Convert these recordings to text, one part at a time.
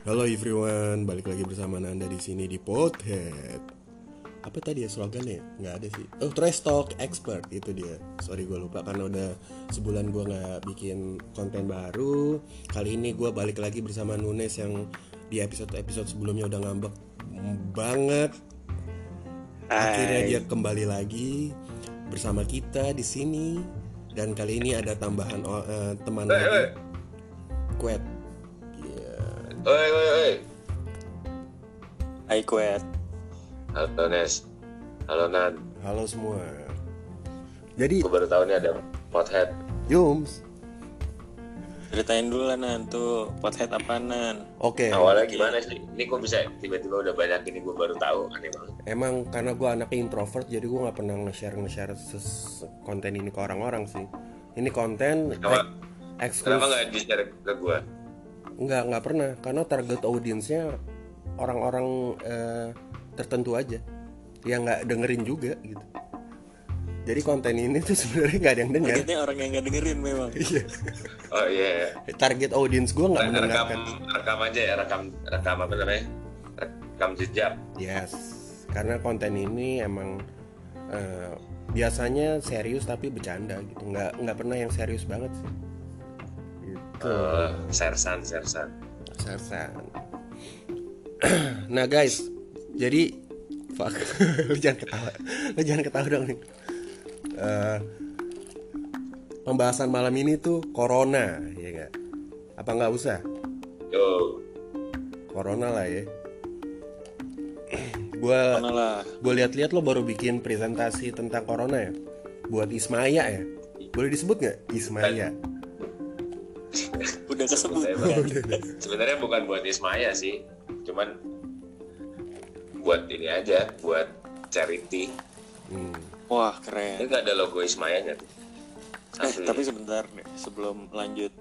Halo everyone, balik lagi bersama Nanda di sini di Pothead. Apa tadi ya slogannya? Nggak ada sih. Oh, trash talk expert itu dia. Sorry gue lupa karena udah sebulan gue nggak bikin konten baru. Kali ini gue balik lagi bersama Nunes yang di episode episode sebelumnya udah ngambek banget. Akhirnya dia kembali lagi bersama kita di sini dan kali ini ada tambahan eh, teman Hei, lagi. Hei. Quet. Iya. Oi, oi, oi. Hai Kuet Halo Nes. Halo Nan. Halo semua. Jadi, Gue baru tahu nih ada pothead. Yums. Ceritain dulu lah Nan tuh Pothead apa Nan Oke. Awalnya gimana sih? Ini kok bisa tiba-tiba udah banyak ini gue baru tahu. Aneh banget. Emang karena gue anaknya introvert, jadi gue nggak pernah nge-share nge-share ses- konten ini ke orang-orang sih. Ini konten Kenapa? ek- Kenapa eksklusif. nggak di-share ke gue? Nggak nggak pernah, karena target audiensnya orang-orang eh, tertentu aja, yang nggak dengerin juga gitu. Jadi konten ini tuh sebenarnya nggak ada yang denger. Targetnya orang yang gak dengerin memang Iya. Oh iya. iya. Target audiens gue nggak rekam, mendengarkan. rekam aja ya, rekam, rekam apa namanya? Rekam jejak. Yes, karena konten ini emang eh, biasanya serius tapi bercanda gitu, nggak nggak pernah yang serius banget sih. Gitu. Eh, sersan, sersan. Sersan. nah guys, jadi fuck, lu jangan ketawa, lu jangan ketawa dong nih. Eh, pembahasan malam ini tuh corona, ya nggak? Apa nggak usah? Yo, Corona lah ya. Gua gue lihat-lihat lo baru bikin presentasi tentang corona ya buat Ismaya ya boleh disebut nggak Ismaya Udah kesebut Sebenarnya- kan sebenarnya bukan buat Ismaya sih, cuman buat ini aja, buat charity. Hmm. Wah Ini keren nggak ada logo Ismayanya tuh. Eh tapi sebentar deh Sebelum lanjut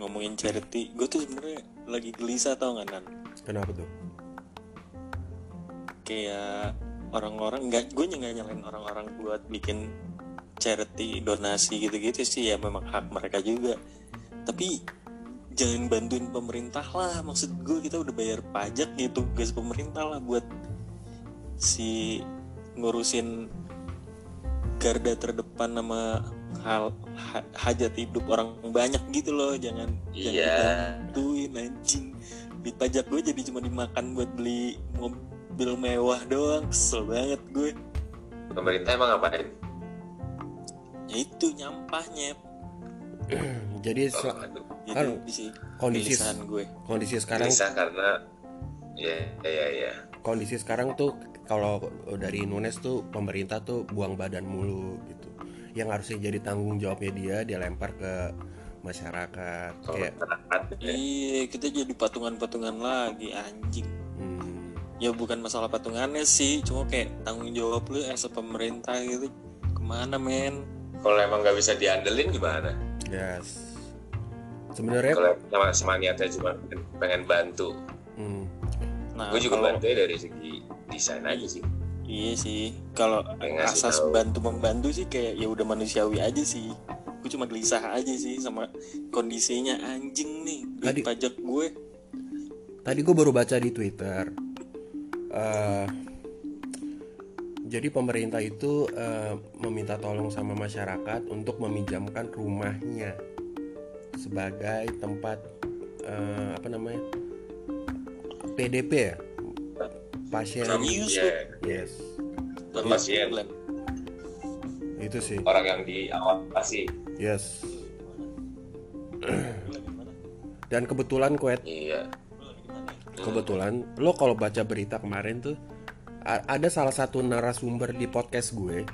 Ngomongin charity Gue tuh sebenarnya lagi gelisah tau gak Nan? Kenapa tuh? Kayak orang-orang nggak Gue nggak nyalain orang-orang buat bikin charity donasi gitu-gitu sih ya memang hak mereka juga tapi jangan bantuin pemerintah lah. Maksud gue kita udah bayar pajak gitu guys pemerintah lah buat si ngurusin garda terdepan nama hal ha- hajat hidup orang banyak gitu loh. Jangan jangan Iya. dibantuin anjing. Di pajak gue jadi cuma dimakan buat beli mobil mewah doang. Kesel banget gue Pemerintah emang ngapain? ya itu nyampahnya jadi sel- Aduh, jadi Kan kondisi gue. kondisi sekarang gelisah karena ya ya ya. kondisi sekarang tuh kalau dari Nunes tuh pemerintah tuh buang badan mulu gitu. Yang harusnya jadi tanggung jawabnya dia dia lempar ke masyarakat Kalau kayak ya. iya kita jadi patungan-patungan lagi anjing. Hmm, ya bukan masalah patungannya sih cuma kayak tanggung jawab lu as pemerintah gitu. Ke mana men? Kalau emang nggak bisa diandelin gimana? Yes sebenarnya Kalau sama, sama niatnya cuma pengen bantu, hmm, nah gue juga kalau- bantu dari segi desain aja sih. iya sih kalau asas tahu. bantu membantu sih kayak ya udah manusiawi aja sih gue cuma gelisah aja sih sama kondisinya anjing nih duit Tadi- pajak gue Tadi gue baru baca di Twitter. eh, jadi pemerintah itu eh, meminta tolong sama masyarakat untuk meminjamkan rumahnya sebagai tempat eh, apa namanya PDP ya pasien. Iya, Yes, pasien, itu sih. orang yang diawasi. Yes. Dan kebetulan kuet Iya. kebetulan lo kalau baca berita kemarin tuh ada salah satu narasumber di podcast gue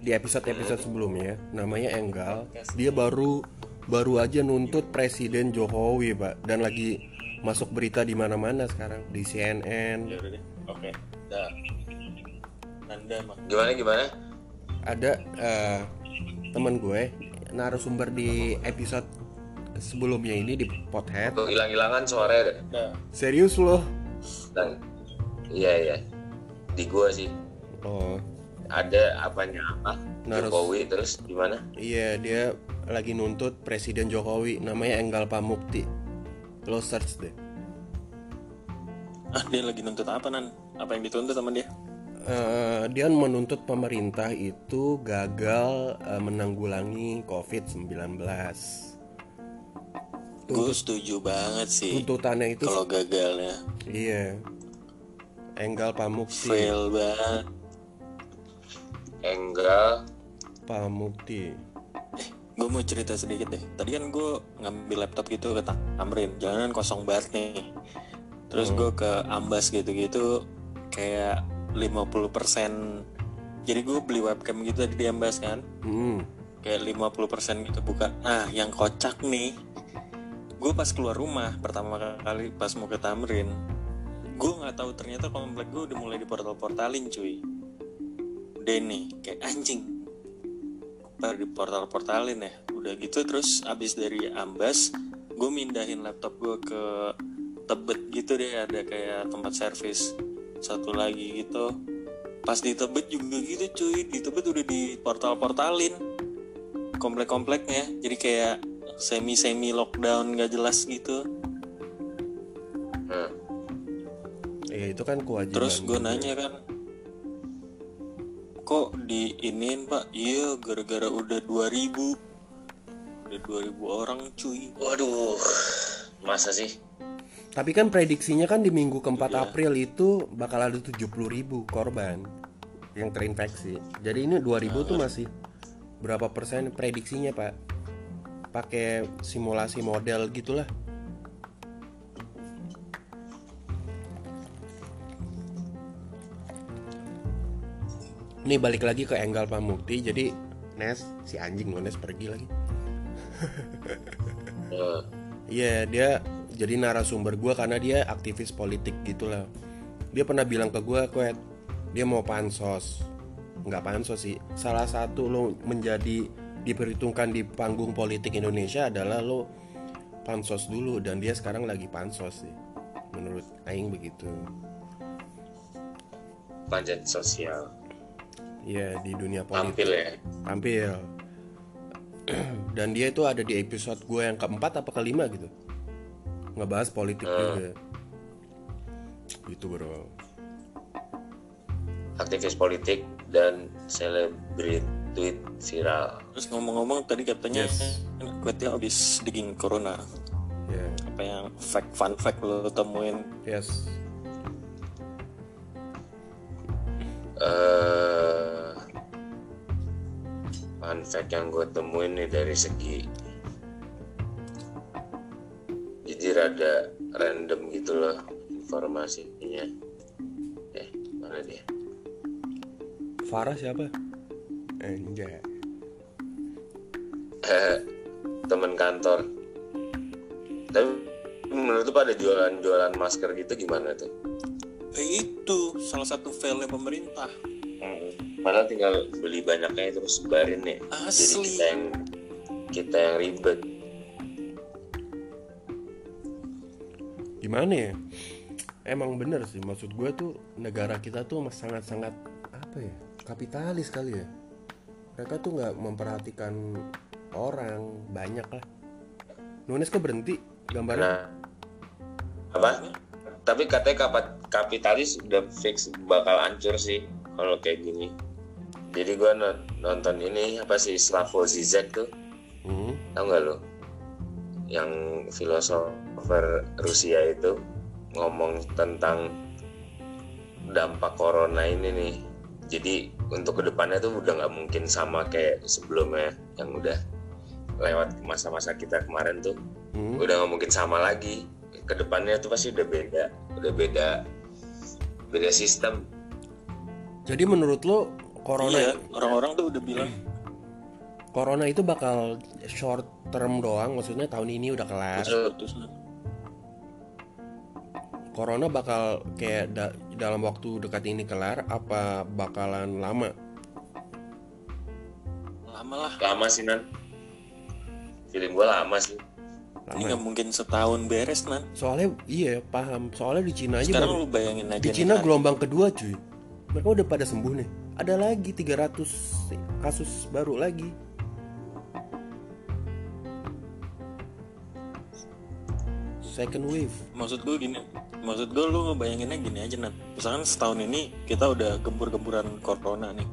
di episode-episode sebelumnya namanya Enggal. Dia baru baru aja nuntut Presiden Jokowi pak. Dan lagi masuk berita di mana-mana sekarang di CNN ya udah deh oke. Dah. Nanda Gimana gimana? ada eh, temen gue narasumber di episode sebelumnya ini di Pothead. Tuh hilang-hilangan suaranya deh. serius loh. Dan iya iya. Di gua sih oh ada apanya apa? Narus- Jokowi terus gimana? Iya dia lagi nuntut Presiden Jokowi namanya Enggal Pamukti. Lo search deh. ah dia lagi nuntut apa nan apa yang dituntut sama dia Eh, dia menuntut pemerintah itu gagal eh, menanggulangi COVID-19. gue setuju banget sih Tuntutannya itu kalau gagalnya iya. Enggal Pamukti, fail banget. Enggal. Pamukti. gue mau cerita sedikit deh. Tadi kan gue ngambil laptop gitu ke Tamrin. Jalanan kosong banget nih. Terus gue ke Ambas gitu-gitu kayak 50% jadi gue beli webcam gitu tadi di Ambas kan? Hmm. kayak 50% gitu buka. Nah yang kocak nih gue pas keluar rumah pertama kali pas mau ke Tamrin gue nggak tahu ternyata komplek gue udah mulai di portal-portalin cuy. Udah nih kayak anjing. Pada di portal-portalin ya. Udah gitu terus abis dari Ambas gue mindahin laptop gue ke Tebet gitu deh ada kayak tempat servis satu lagi gitu. Pas di Tebet juga gitu cuy. Di Tebet udah di portal-portalin komplek-kompleknya. Jadi kayak semi semi lockdown gak jelas gitu. Hmm. Ya itu kan kewajiban. terus gue juga. nanya kan kok di iniin pak iya gara-gara udah 2000 udah 2000 orang cuy Waduh, masa sih? Tapi kan prediksinya kan di minggu keempat Iya. April itu bakal ada 70 ribu korban yang terinfeksi. Jadi ini 2000 tuh masih berapa persen prediksinya pak? Pakai simulasi model gitulah. Ini balik lagi ke Enggal Pamukti. Jadi Nes si anjing loh Nes pergi lagi. Hmm. Iya dia jadi narasumber gue karena dia aktivis politik gitulah. Dia pernah bilang ke gue, Kuet, dia mau pansos. Nggak pansos sih. Salah satu lo menjadi diperhitungkan di panggung politik Indonesia adalah lo pansos dulu dan dia sekarang lagi pansos sih. Menurut Aing begitu. Panjat sosial. Iya di dunia politik. Tampil ya. tampil. Dan dia itu ada di episode gue yang keempat apa kelima gitu. Ngebahas politik juga. Gitu bro. Aktivis politik dan selebriti tweet viral. terus ngomong-ngomong tadi katanya Yes. kuetnya habis digging corona. Ya apa yang fact fun fact lo temuin? Yes yang gue temuin nih dari segi jadi rada random gitu loh informasinya. Eh mana dia? Farah siapa? Anjay. Temen kantor. Tapi menurut lu pada jualan-jualan masker gitu gimana tuh? Eh, itu salah satu failnya pemerintah padahal tinggal beli banyaknya terus sebarin ya jadi Asli. kita yang kita yang ribet. Gimana ya? Emang bener sih maksud gue tuh negara kita tuh sangat-sangat apa ya kapitalis kali ya. Mereka tuh nggak memperhatikan orang banyak lah. Nunes kok berhenti gambarnya? Nah. Apa? Tapi katanya kapitalis udah fix bakal hancur sih kalau kayak gini. Jadi gua non- nonton ini apa sih Slavoj Zizek tuh? Hmm, tau nggak lo yang filosofer Rusia itu ngomong tentang dampak corona ini nih. Jadi untuk ke depannya tuh udah nggak mungkin sama kayak sebelumnya yang udah lewat masa-masa kita kemarin tuh. Hmm. udah nggak mungkin sama lagi. Ke depannya tuh pasti udah beda udah beda beda sistem jadi menurut lo corona iya orang-orang tuh udah bilang. Corona itu bakal short term doang maksudnya tahun ini udah kelar. Corona bakal kayak da- dalam waktu dekat ini kelar apa bakalan lama? Lama lah. Lama sih nan. Film gua lama sih. Ini nggak mungkin setahun beres nan. Soalnya iya paham. Soalnya di Cina aja sekarang baru- lu bayangin aja di Cina gelombang kedua cuy mereka udah pada sembuh nih. Ada lagi 300 kasus baru lagi. Second wave. Maksud gue gini maksud gue lu ngebayanginnya gini aja Nat. Misalkan setahun ini kita udah gempur-gempuran corona nih.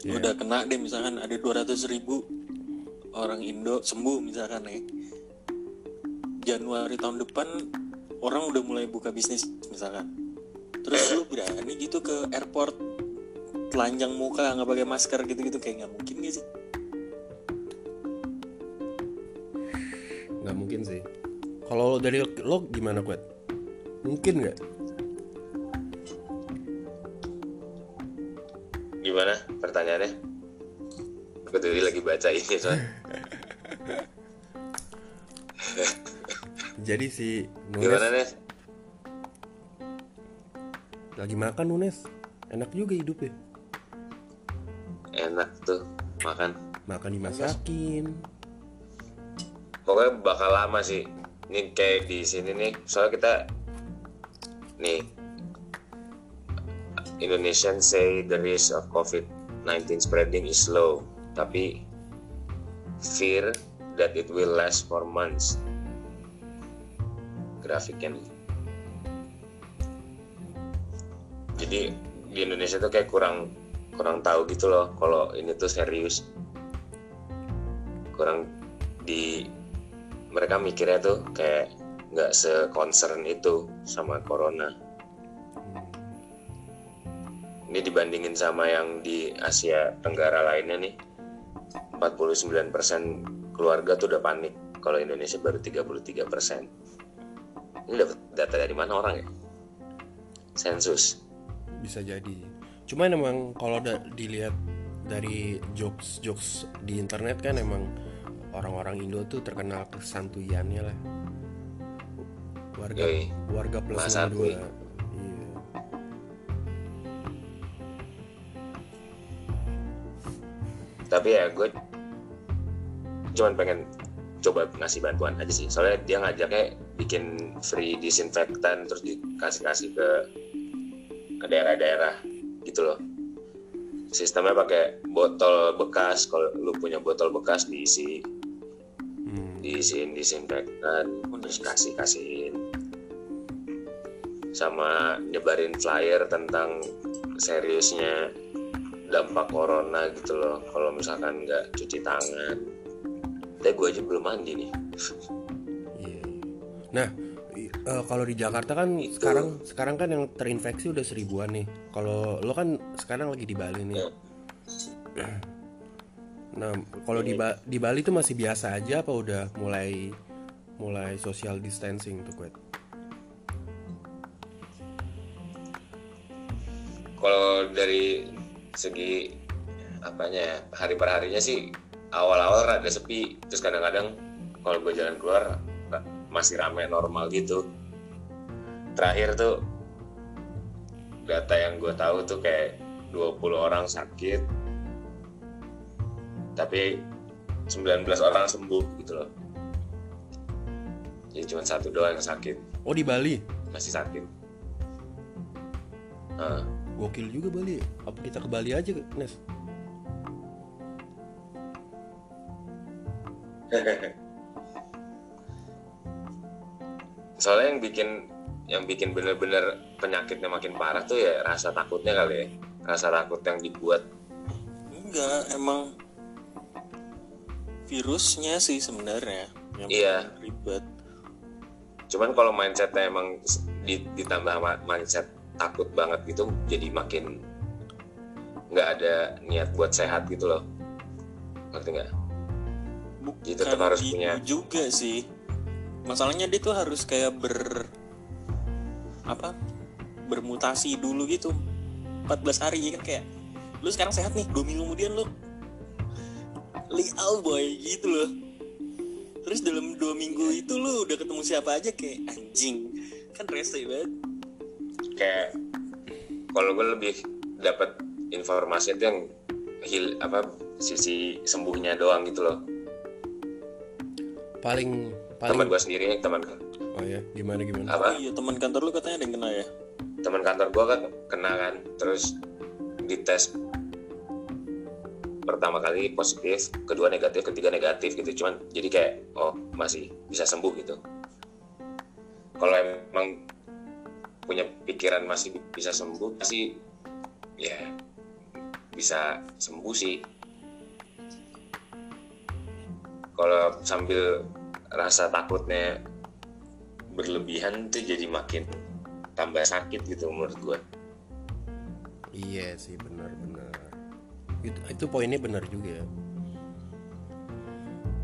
Iya. udah kena deh misalkan ada 200 ribu orang Indo sembuh misalkan nih Januari tahun depan orang udah mulai buka bisnis misalkan terus lu berani gitu ke airport telanjang muka nggak pakai masker gitu-gitu kayak nggak mungkin gak sih nggak mungkin sih kalau lo dari lo gimana kuat mungkin nggak Gimana pertanyaannya? Aku tadi lagi baca ini soalnya. jadi si Gimana Nunes nih? Lagi makan Nunes enak juga hidupnya Enak tuh makan. makan dimasakin Pokoknya bakal lama sih. Ini kayak di sini nih. Soalnya kita nih Indonesian say the risk of COVID-19 spreading is low, tapi fear that it will last for months. Grafiknya nih. Jadi di Indonesia tuh kayak kurang kurang tahu gitu loh kalau ini tuh serius. Kurang di mereka mikirnya tuh kayak nggak seconcern itu sama corona. Ini dibandingin sama yang di Asia Tenggara lainnya nih, 49% keluarga tuh udah panik. Kalau Indonesia baru 33%. Ini dapat data dari mana orang ya? Sensus. Bisa jadi. Cuman emang kalau da- dilihat dari jokes jokes di internet kan emang orang-orang Indo tuh terkenal kesantuyannya lah. Warga Yoi. warga plus Bahasa 62 akui. iya. Tapi ya gue cuman pengen coba ngasih bantuan aja sih. Soalnya dia ngajaknya bikin free disinfektan terus dikasih-kasih ke ke daerah-daerah gitu loh. Sistemnya pakai botol bekas kalau lu punya botol bekas diisi Hmm, diisiin disinfektan terus kasih kasihin sama nyebarin flyer tentang seriusnya dampak corona gitu loh. Kalau misalkan nggak cuci tangan tapi gue aja belum mandi nih. Iya. nah eh, kalau di Jakarta kan sekarang sekarang kan yang terinfeksi udah seribuan nih. Kalau lo kan sekarang lagi di Bali nih. Nah, kalau di, Ba- di Bali tuh masih biasa aja apa udah mulai mulai social distancing tuh, Kuet? kalau dari segi apanya ya, hari per harinya sih awal-awal rada sepi. Terus kadang-kadang kalau gue jalan keluar masih rame normal gitu terakhir tuh data yang gue tahu tuh kayak 20 orang sakit tapi 19 orang sembuh gitu loh jadi cuma satu doang yang sakit Oh, di Bali. masih sakit Nah, Gokil juga Bali. Apa kita ke Bali aja, Nes? soalnya yang bikin yang bikin bener-bener penyakitnya makin parah tuh ya rasa takutnya kali ya. Rasa takut yang dibuat. Enggak emang virusnya sih sebenarnya yang Iya. ribet. Cuman kalau mindsetnya emang di- ditambah mindset takut banget gitu jadi makin nggak ada niat buat sehat gitu loh. Ngerti nggak? Bukan Jadi tetap harus gitu punya- juga sih masalahnya dia tuh harus kayak ber apa bermutasi dulu gitu. 14 hari ya kan kayak lu sekarang sehat nih dua minggu kemudian lu. Lial boy gitu loh. Terus dalam dua minggu itu lu udah ketemu siapa aja kayak anjing kan rese banget. Kayak kalau gue lebih dapat informasi itu yang heal apa sisi sembuhnya doang gitu loh. Paling teman paling gue sendiri teman Oh ya, gimana gimana? apa? Oh iya teman kantor lu katanya ada yang kena ya? Teman kantor gue kan kena kan terus dites pertama kali positif kedua negatif ketiga negatif gitu. Cuman jadi kayak oh masih bisa sembuh gitu. Kalau emang punya pikiran masih bisa sembuh pasti ya bisa sembuh sih. Kalau sambil rasa takutnya berlebihan tuh jadi makin tambah sakit gitu menurut gue iya sih benar-benar itu itu poinnya benar juga.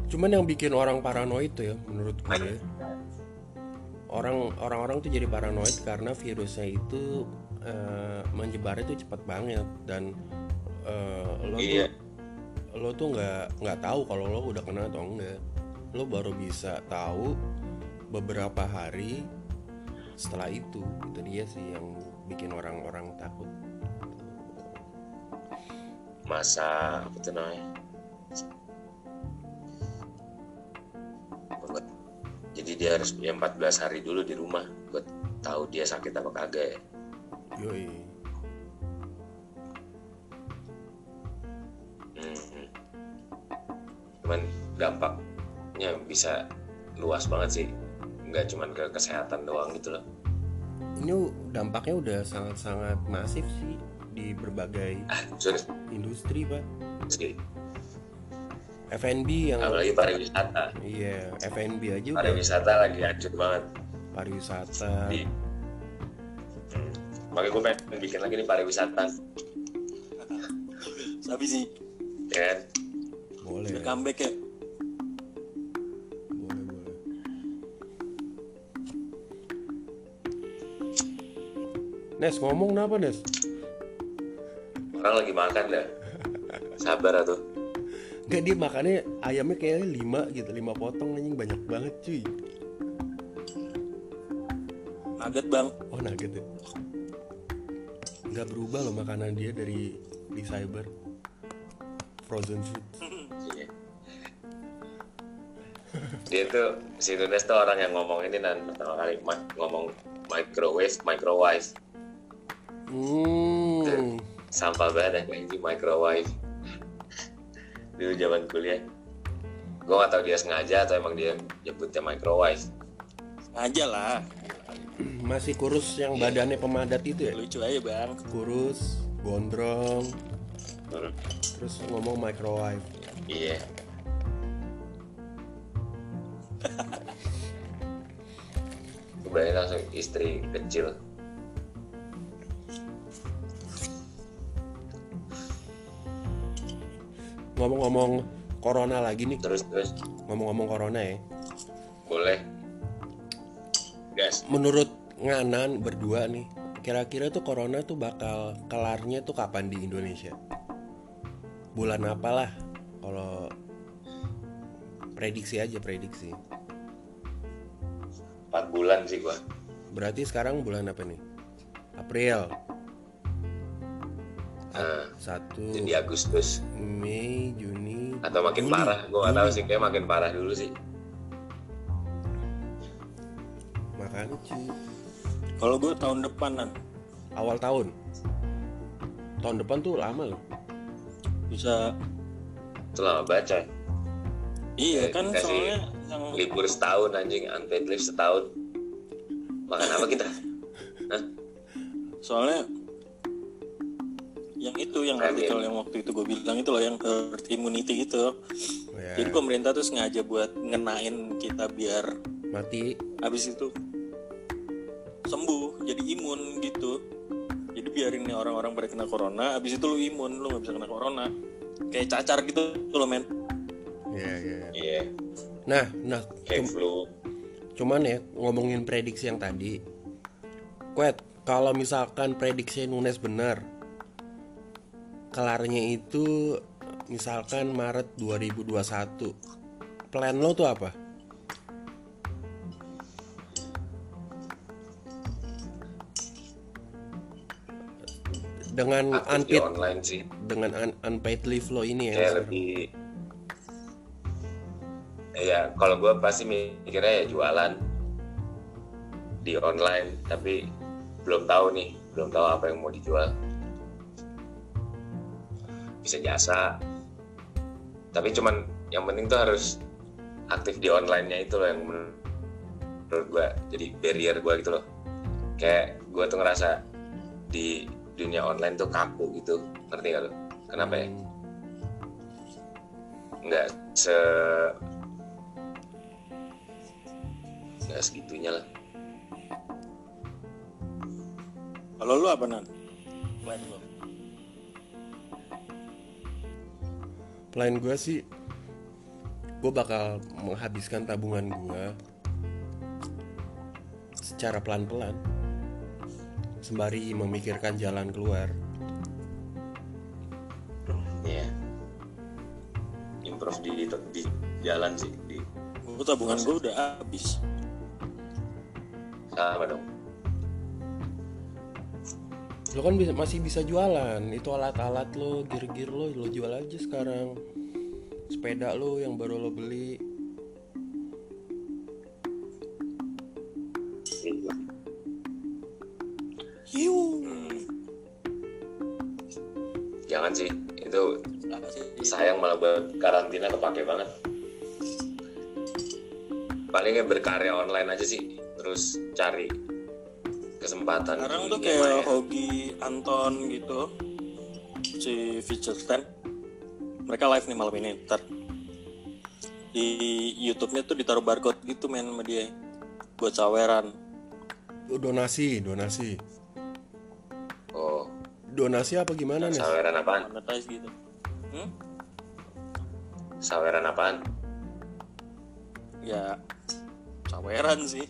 Cuman yang bikin orang paranoid tuh ya menurut gue orang orang-orang tuh jadi paranoid karena virusnya itu uh, menyebarnya tuh cepat banget dan uh, lo Iya. tuh lo tuh nggak nggak tahu kalau lo udah kena atau enggak lo baru bisa tahu beberapa hari setelah itu itu dia sih yang bikin orang-orang takut masa apa tuh namanya jadi dia harus ya 14 hari dulu di rumah buat tahu dia sakit apa kagak ya. yoi Mhm. cuman dampaknya bisa luas banget sih. Nggak cuman ke kesehatan doang gitu loh. Ini dampaknya udah sangat-sangat masif sih di berbagai ah industri pak. Sih F&B yang apalagi pariwisata. Iya F&B aja udah pariwisata lagi hancur banget. Pariwisata. Di Hmm. makanya gue pengen bikin lagi nih pariwisata. Sabi sih ya kan? Boleh. Biar comeback ya Nes ngomong kenapa Nes? orang lagi makan dah. Sabar atuh. Enggak dia makannya ayamnya kayaknya lima gitu lima potong anjing banyak banget cuy. Nugget bang. Oh nugget ya? Nggak berubah loh makanan dia dari di cyber. Frozen food. Dia tuh si Nunes tuh orang yang ngomong ini nan. Pertama kali ngomong microwave microwave Hmm. Sampah banget ya ini microwave. Dulu zaman kuliah. Gue gak tahu dia sengaja atau emang dia nyebutnya microwave. Aja lah. Masih kurus yang badannya pemadat itu ya? Lucu aja bang. Kurus, gondrong. Hmm, Terus ngomong microwave. Iya. Kebayang langsung istri kecil Ngomong-ngomong corona lagi nih. Terus terus. Ngomong-ngomong corona ya. Boleh. Gas. Menurut Nganan berdua nih Kira-kira tuh corona tuh bakal kelarnya tuh kapan di Indonesia? Bulan apalah? Kalau prediksi aja prediksi. 4 bulan sih gua. Berarti sekarang bulan apa nih? April nah, Satu. jadi Agustus. Mei, Juni. Atau makin Juli. parah. Gue gak tahu sih kayak makin parah dulu sih. Makanya cuy kalau gue tahun depanan Awal tahun. Tahun depan tuh lama loh. Bisa. Itu lama baca. Iya Ya, kan soalnya yang libur setahun anjing. Unpaid leave setahun. Makan apa kita? Hah? soalnya yang itu yang artikel yang waktu itu gue bilang itu loh yang herd immunity gitu ya, jadi pemerintah tuh sengaja buat ngenain kita biar Mati. habis itu sembuh jadi imun gitu. Jadi biarin nih orang-orang pada kena corona habis itu lu imun lu nggak bisa kena corona. Kayak cacar gitu loh men. Ya ya iya. Nah, nah kayak cum- flu. cuman ya ngomongin prediksi yang tadi Kuet, kalau misalkan prediksi Nunes benar Kelarnya itu misalkan Maret 2021 Plan lo tuh apa? Dengan aktif di unpaid online sih. dengan un- unpaid leave lo ini ya kayak lebih ya kalau gue pasti mikirnya ya jualan di online tapi belum tahu nih belum tahu apa yang mau dijual bisa jasa. Tapi cuman yang penting tuh harus aktif di online-nya itu loh yang men- menurut gue jadi barrier gue gitu loh. Kayak gue tuh ngerasa di dunia online tuh kaku gitu ngerti gak lo kenapa ya? Nggak se nggak segitunya lah. Kalau lu apa nan? Plan lu. Plan gue sih gue bakal menghabiskan tabungan gue secara pelan-pelan. Sembari memikirkan jalan keluar. Iya. Improve di, di, di jalan sih di Gue tabungan gue udah habis. sama dong lo kan bisa, masih bisa jualan. Itu alat-alat lo gear-gear lo lo jual aja sekarang. Sepeda lo yang baru lo beli. Jangan sih itu sayang malah buat karantina kepake banget. Palingnya berkarya online aja sih terus cari kesempatan Sekarang di tuh kayak Hogi Anton gitu si Feature Stand mereka live nih malam ini ntar. Di YouTube-nya tuh ditaruh barcode gitu men sama dia. Buat saweran. Oh, donasi donasi. Oh. Donasi apa gimana nih saweran apaan? Monetize gitu. Hmm? saweran apaan? Ya saweran sih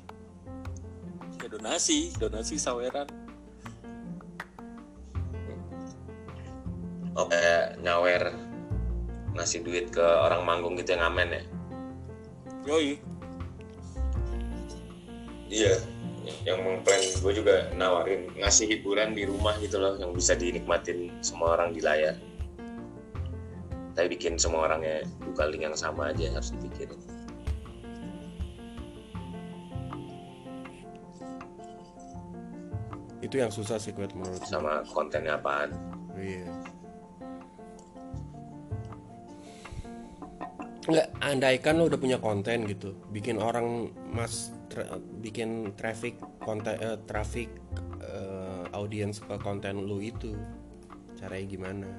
ya donasi donasi saweran. Oh kayak nyawer ngasih duit ke orang manggung gitu yang ngamen ya? Yoi. Iya yang mengplan gue juga nawarin ngasih hiburan di rumah gitu loh yang bisa dinikmatin semua orang di layar. Tapi bikin semua orangnya buka link yang sama aja harus dipikirin itu yang susah sih kuat menurut gue. sama kontennya apaan Iya. Nggak, andaikan lo udah punya konten gitu, bikin orang mas tra- bikin traffic konten eh, traffic eh, audience ke konten lu itu, caranya gimana?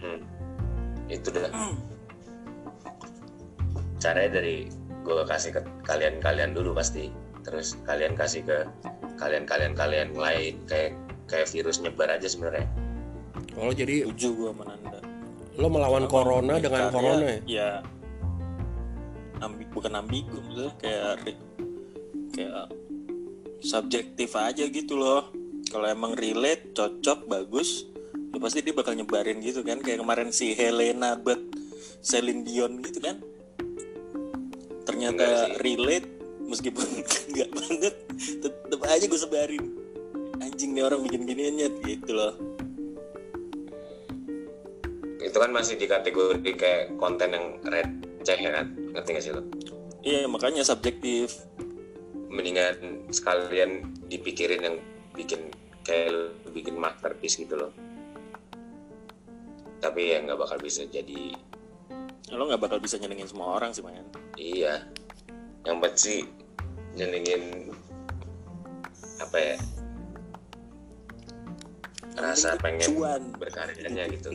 Hmm. itu dah caranya dari gue kasih ke kalian-kalian dulu pasti terus kalian kasih ke kalian-kalian kalian lain kayak kayak virus nyebar aja sebenarnya. Kalau jadi setuju gua sama Nanda. lo melawan corona Bikin dengan karya, corona ya? ya ambi, bukan ambigu maksudnya kayak kayak subjektif aja gitu loh. Kalau emang relate cocok bagus ya pasti dia bakal nyebarin gitu kan. Kayak kemarin si Helena buat Celine Dion gitu kan. Ternyata relate meskipun nggak banget tetep aja gue sebarin. Anjing nih orang bikin giniannya gitu loh. Itu kan masih di kategori kayak konten yang receh ya kan? Ngerti gak sih lo? Iya makanya subjektif. Mendingan sekalian dipikirin yang bikin kayak bikin masterpiece gitu loh. Tapi ya nggak bakal bisa jadi. Lo nggak bakal bisa nyenengin semua orang sih man iya. Yang penting sih nyenengin apa ya rasa pengen cuan. berkaryanya gitu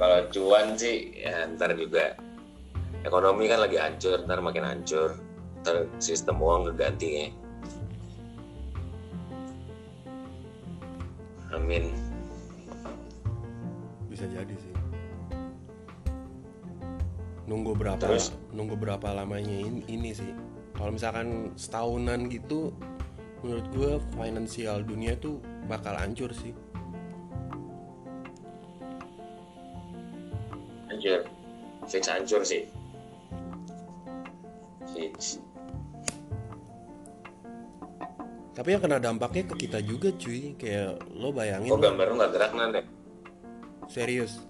kalau cuan sih ya ntar juga ekonomi kan lagi hancur ntar makin hancur ntar sistem uang keganti ya amin Bisa jadi sih. Nunggu berapa Terus? nunggu berapa lamanya ini, ini sih. Kalau misalkan setahunan gitu menurut gue finansial dunia tuh bakal hancur sih. hancur fix hancur sih fix Tapi yang kena dampaknya ke kita juga cuy. Kayak lo bayangin kok gambar lu nggak gerak nanti serius.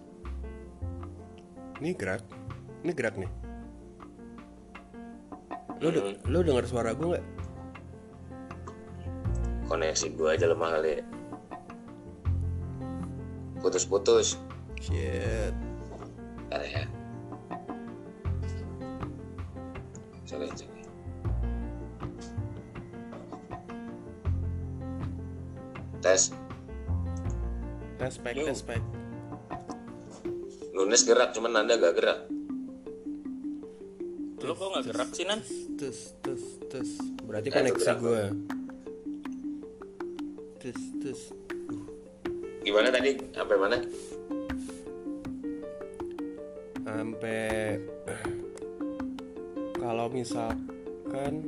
Ini gerak. Ini gerak nih lu de hmm. lu dengar suara gue nggak? Koneksi gue aja lemah kali ya. putus-putus. Shit. Bentar ya. Sorry sorry tes. Tes pack tes lunes gerak cuman anda gak gerak. Lu kok gak gerak sih nan? Tes tes tes. Berarti koneksi gue tes tes. Gimana tadi? Sampai mana? Sampai kalau misalkan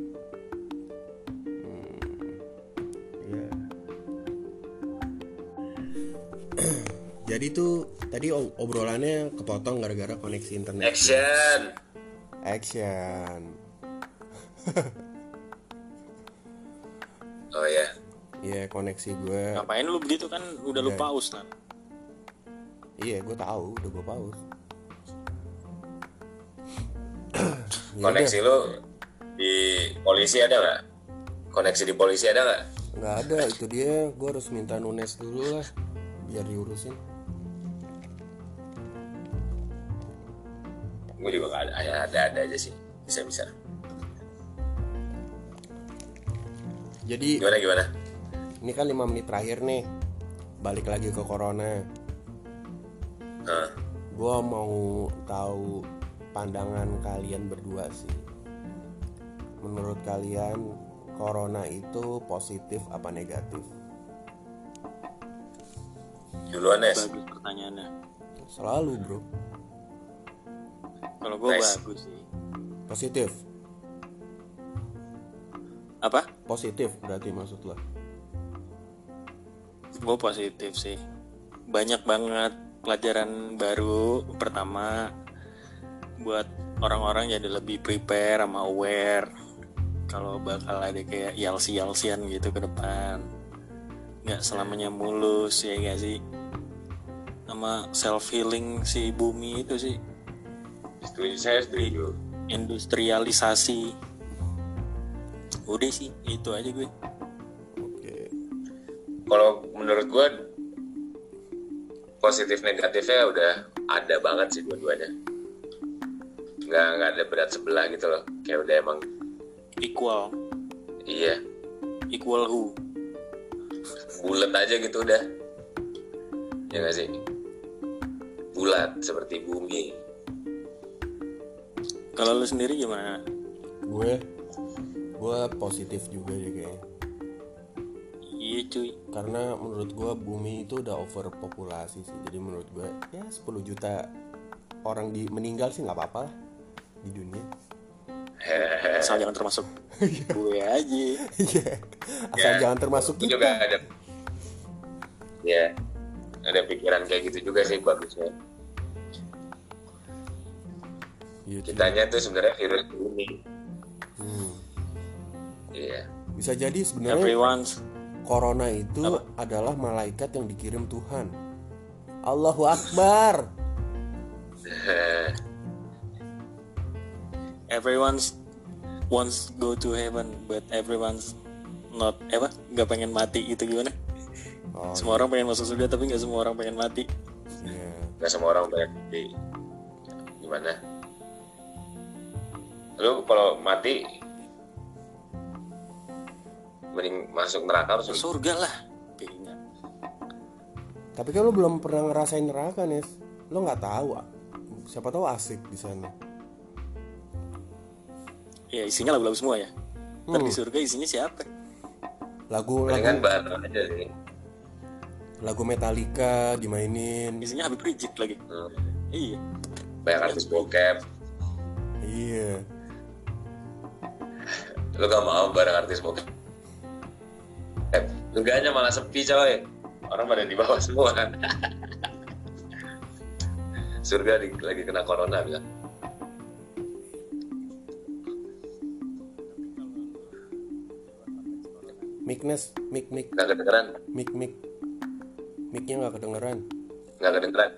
hmm, ya. Jadi tuh tadi ob- obrolannya kepotong gara-gara koneksi internet. Action! Action oh ya iya koneksi gue Ngapain lu begitu kan? Udah lu Iya. pause Nan? iya gue tahu udah gue pause Ya koneksi lu di polisi ada nggak? Koneksi di polisi ada nggak? Nggak ada itu dia. Gue harus minta nunes dulu lah biar diurusin. Gue juga ada ada ada aja sih. Bisa bisa jadi gimana gimana? ini kan lima menit terakhir nih. Balik lagi ke corona. Nah, gue mau tahu pandangan kalian berdua sih. Menurut kalian corona itu positif apa negatif? Duluan Nes. Bagus pertanyaannya. selalu bro. Kalau gue Nice. bagus sih. positif Apa? positif berarti maksud lo Gue positif sih. Banyak banget pelajaran baru. Pertama, buat orang-orang jadi lebih prepare sama aware. Kalau bakal ada kayak yalsi-yalsian gitu ke depan. Nggak selamanya mulus ya gak sih? Sama self healing si bumi itu sih setuju saya setuju industrialisasi. Udah sih, itu aja gue. oke. Kalau menurut gue positif negatifnya udah ada banget sih dua-duanya. Nggak nggak ada berat sebelah gitu loh. Kayak udah emang Equal, iya. Equal who? bulat aja gitu udah. Ya nggak sih? Bulat seperti bumi. Kalau lu sendiri gimana? gue gue positif juga deh kayaknya Iya cuy. karena menurut gue bumi itu udah overpopulasi sih. Jadi menurut gue ya 10 juta orang di meninggal sih nggak apa-apa lah di dunia. Asal jangan termasuk gue aja. Iya. asal Ya, jangan termasuk kita. juga ada ya. Ada pikiran kayak gitu juga sih bagusnya. Iya, kitanya tuh sebenarnya virus bumi iya bisa jadi sebenarnya Everyone's corona itu adalah malaikat yang dikirim Tuhan. Allahu Akbar. Everyone's wants go to heaven, but everyone's not eh, apa? Gak pengen mati gitu gimana? oh Semua orang pengen masuk surga tapi nggak semua orang pengen mati. iya. Nggak semua orang banyak di gimana? Lu kalau mati mending masuk neraka Masuk masuk surga lah. Kayaknya. tapi kan lo belum pernah ngerasain neraka nih lo nggak tahu ah. siapa tahu asik di sana Ya isinya lagu-lagu semua ya. Ntar di surga isinya siapa? lagu lagu aja sih lagu Metallica dimainin Isinya Habib Rizik lagi. Hmm. Iya. banyak artis bokep iya lu gak mau bareng artis bokep surganya malah sepi coy. Orang pada di bawah semua. Surga di- lagi kena corona bilang. Miknes mik mik nggak kedengeran. Mik mik miknya nggak kedengeran. Nggak kedengeran.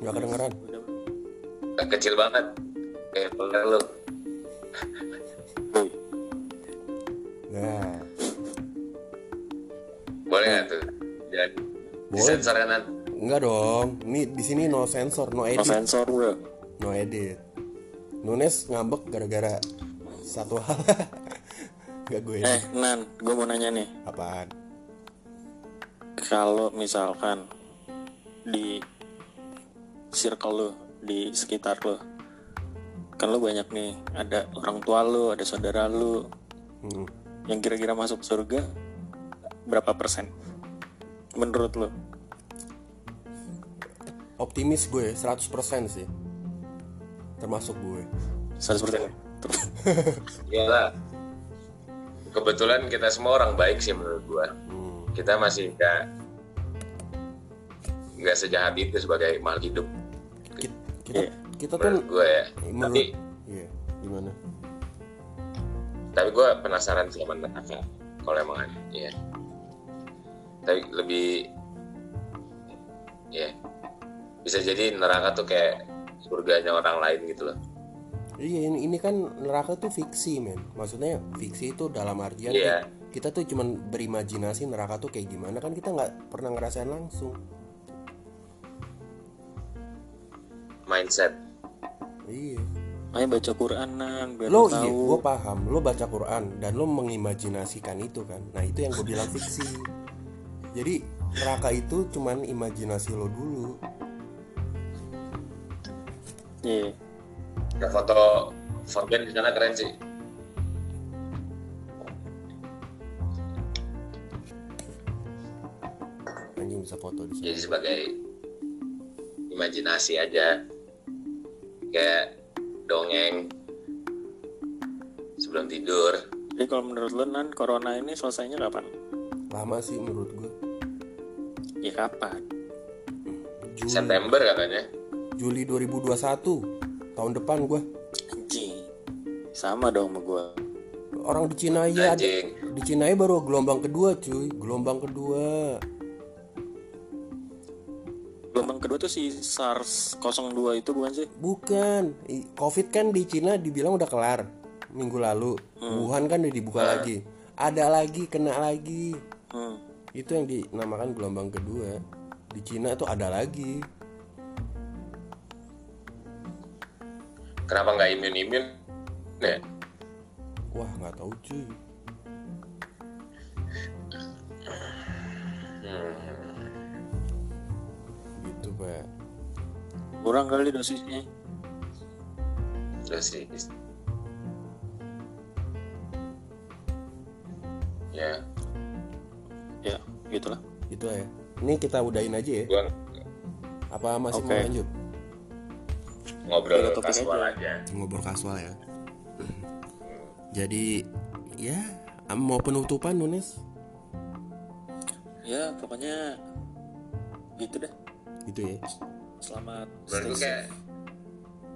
Nggak kedengeran. Nggak kecil banget. Kayak peler lu Boleh. disensor kanan Enggak dong, ini di sini no sensor, no No edit, sensor bro. no edit. Nunes ngambek gara-gara satu hal. Gak gue Eh Nan, gue mau nanya nih. apaan? kalau misalkan di circle lo di sekitar lo kan lo banyak nih ada orang tua lo ada saudara lo Hmm. yang kira-kira masuk surga berapa persen menurut lo optimis gue 100% sih termasuk gue 100 persen Iyalah. Kebetulan kita semua orang baik sih menurut gua. Hmm. Kita masih nggak nggak sejahat itu sebagai makhluk hidup kita kita, Iya. kita tuh menurut gua ya. menurut Tapi iya gimana tapi gua penasaran sih sama neraka kalau emang ada. Iya. Tapi lebih ya bisa jadi neraka tuh kayak surganya orang lain gitu loh. Iya ini, ini kan neraka tuh fiksi men. Maksudnya fiksi itu dalam artian Iya. Kita tuh cuman berimajinasi neraka tuh kayak gimana. Kan kita nggak pernah ngerasain langsung. Mindset. Iya. Ayo baca Quran nang biar Lo lo iya gue paham. Lo baca Quran Dan lo mengimajinasikan itu kan. Nah itu yang gue bilang fiksi. Jadi neraka itu cuman imajinasi lo dulu Iya. Nah, foto Fabian di sana keren sih. Anjing bisa foto di sana jadi sebagai imajinasi aja kayak dongeng sebelum tidur Jadi kalau menurut lo nan corona ini selesainya kapan? Lama sih menurut gue Ya kapan? September katanya Juli 2021 Tahun depan gue Anjing. Sama dong sama gua. Orang di Cina ya anjing. Di Cina ya baru gelombang kedua cuy. Gelombang kedua. Gelombang kedua tuh si SARS 02 itu bukan sih? Bukan. Covid kan di Cina dibilang udah kelar Minggu lalu. Wuhan kan udah dibuka lagi. Ada lagi kena lagi. Hmm. Itu yang dinamakan gelombang kedua. Di Cina tuh ada lagi kenapa nggak imun imun ya? Wah nggak tahu cuy. Gitu pak. Kurang kali dosisnya. dosis. Ya. Ya, gitulah. Gitu ya. Ini kita udahin aja ya. Gua Apa masih Oke. mau lanjut? Ngobrol topik kasual aja. aja ngobrol kasual ya jadi ya mau penutupan Nunes Ya, pokoknya gitu dah. gitu ya Selamat safe. kayak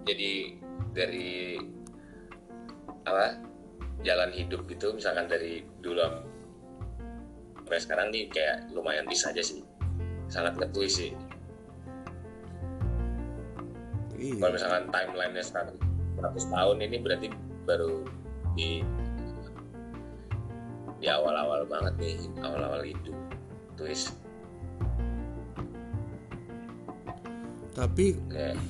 jadi dari apa jalan hidup gitu misalkan dari dulu sampai sekarang nih kayak lumayan bisa aja sih sangat ngetui sih iya kalau misalkan timelinenya 100, 100 tahun ini berarti baru di di awal-awal banget nih awal-awal hidup twist. Tapi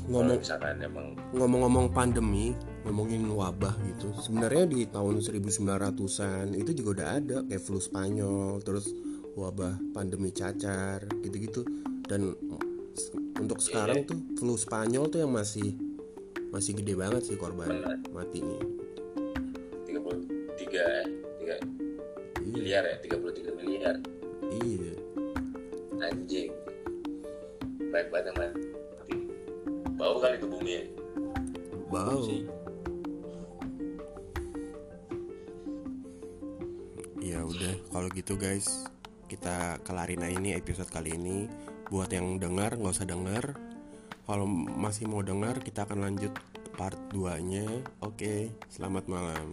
Ngomong- misalkan emang ngomong-ngomong pandemi ngomongin wabah gitu sebenarnya di tahun 1900-an itu juga udah ada kayak flu Spanyol terus wabah pandemi cacar gitu-gitu. Dan untuk sekarang tuh flu Spanyol tuh yang masih masih gede banget sih korban matinya. 33 eh 3 iya. miliar ya 33 miliar. Iya. Anjing. Baik banget yang mati bau kali itu bumi ya. Bau. Sih. ya udah kalau gitu guys kita kelarin aja ini episode kali ini buat yang dengar nggak usah dengar kalau masih mau dengar kita akan lanjut part 2 nya oke selamat malam